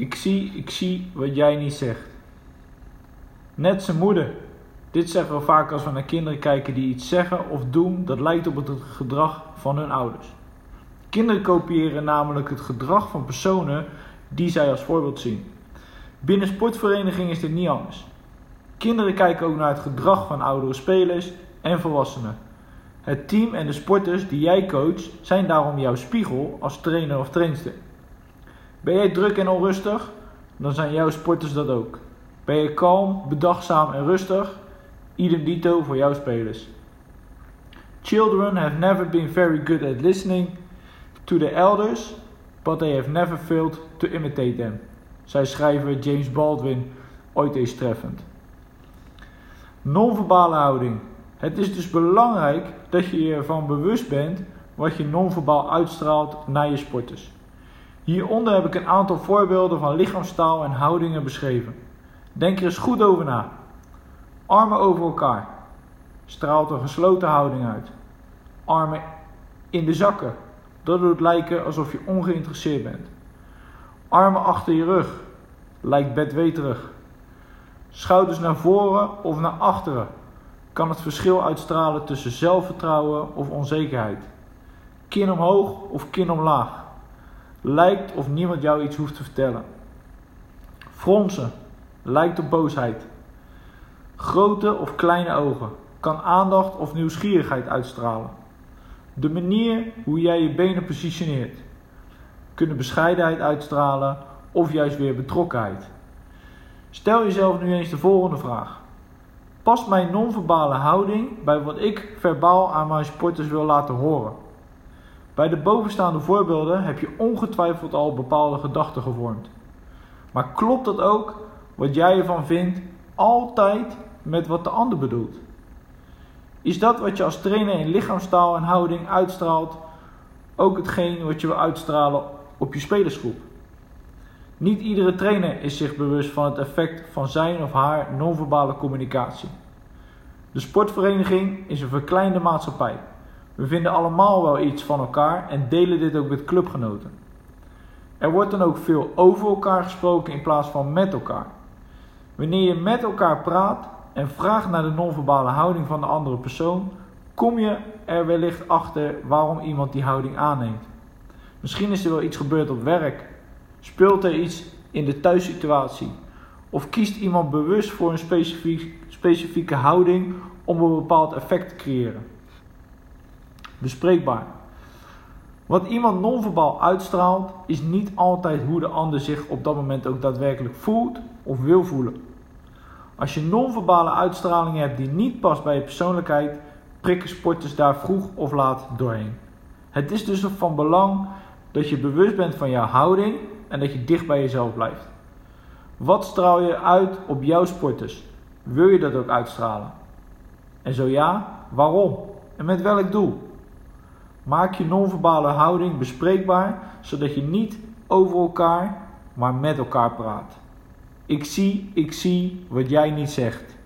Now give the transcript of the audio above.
Ik zie, ik zie wat jij niet zegt. Net zijn moeder. Dit zeggen we vaak als we naar kinderen kijken die iets zeggen of doen dat lijkt op het gedrag van hun ouders. Kinderen kopiëren namelijk het gedrag van personen die zij als voorbeeld zien. Binnen sportverenigingen is dit niet anders. Kinderen kijken ook naar het gedrag van oudere spelers en volwassenen. Het team en de sporters die jij coacht zijn daarom jouw spiegel als trainer of trainster. Ben jij druk en onrustig? Dan zijn jouw sporters dat ook. Ben je kalm, bedachtzaam en rustig? Idem dito voor jouw spelers. Children have never been very good at listening to the elders, but they have never failed to imitate them. Zij schrijver James Baldwin ooit eens treffend. Non-verbale houding. Het is dus belangrijk dat je je ervan bewust bent wat je non-verbaal uitstraalt naar je sporters. Hieronder heb ik een aantal voorbeelden van lichaamstaal en houdingen beschreven. Denk er eens goed over na. Armen over elkaar. Straalt een gesloten houding uit. Armen in de zakken. Dat doet lijken alsof je ongeïnteresseerd bent. Armen achter je rug. Lijkt bedweterig. Schouders naar voren of naar achteren. Kan het verschil uitstralen tussen zelfvertrouwen of onzekerheid. Kin omhoog of kin omlaag. Lijkt of niemand jou iets hoeft te vertellen. Fronsen. Lijkt op boosheid. Grote of kleine ogen. Kan aandacht of nieuwsgierigheid uitstralen. De manier hoe jij je benen positioneert. Kunnen bescheidenheid uitstralen of juist weer betrokkenheid. Stel jezelf nu eens de volgende vraag. Past mijn non-verbale houding bij wat ik verbaal aan mijn sporters wil laten horen? Bij de bovenstaande voorbeelden heb je ongetwijfeld al bepaalde gedachten gevormd. Maar klopt dat ook wat jij ervan vindt altijd met wat de ander bedoelt? Is dat wat je als trainer in lichaamstaal en houding uitstraalt ook hetgeen wat je wil uitstralen op je spelersgroep? Niet iedere trainer is zich bewust van het effect van zijn of haar non-verbale communicatie. De sportvereniging is een verkleinde maatschappij. We vinden allemaal wel iets van elkaar en delen dit ook met clubgenoten. Er wordt dan ook veel over elkaar gesproken in plaats van met elkaar. Wanneer je met elkaar praat en vraagt naar de non-verbale houding van de andere persoon, kom je er wellicht achter waarom iemand die houding aanneemt. Misschien is er wel iets gebeurd op werk. Speelt er iets in de thuissituatie? Of kiest iemand bewust voor een specifiek, specifieke houding om een bepaald effect te creëren? Bespreekbaar. Wat iemand non-verbaal uitstraalt, is niet altijd hoe de ander zich op dat moment ook daadwerkelijk voelt of wil voelen. Als je non-verbale uitstralingen hebt die niet past bij je persoonlijkheid, prikken sporters daar vroeg of laat doorheen. Het is dus van belang dat je bewust bent van jouw houding en dat je dicht bij jezelf blijft. Wat straal je uit op jouw sporters? Wil je dat ook uitstralen? En zo ja, waarom? En met welk doel? Maak je non-verbale houding bespreekbaar, zodat je niet over elkaar, maar met elkaar praat. Ik zie, ik zie wat jij niet zegt.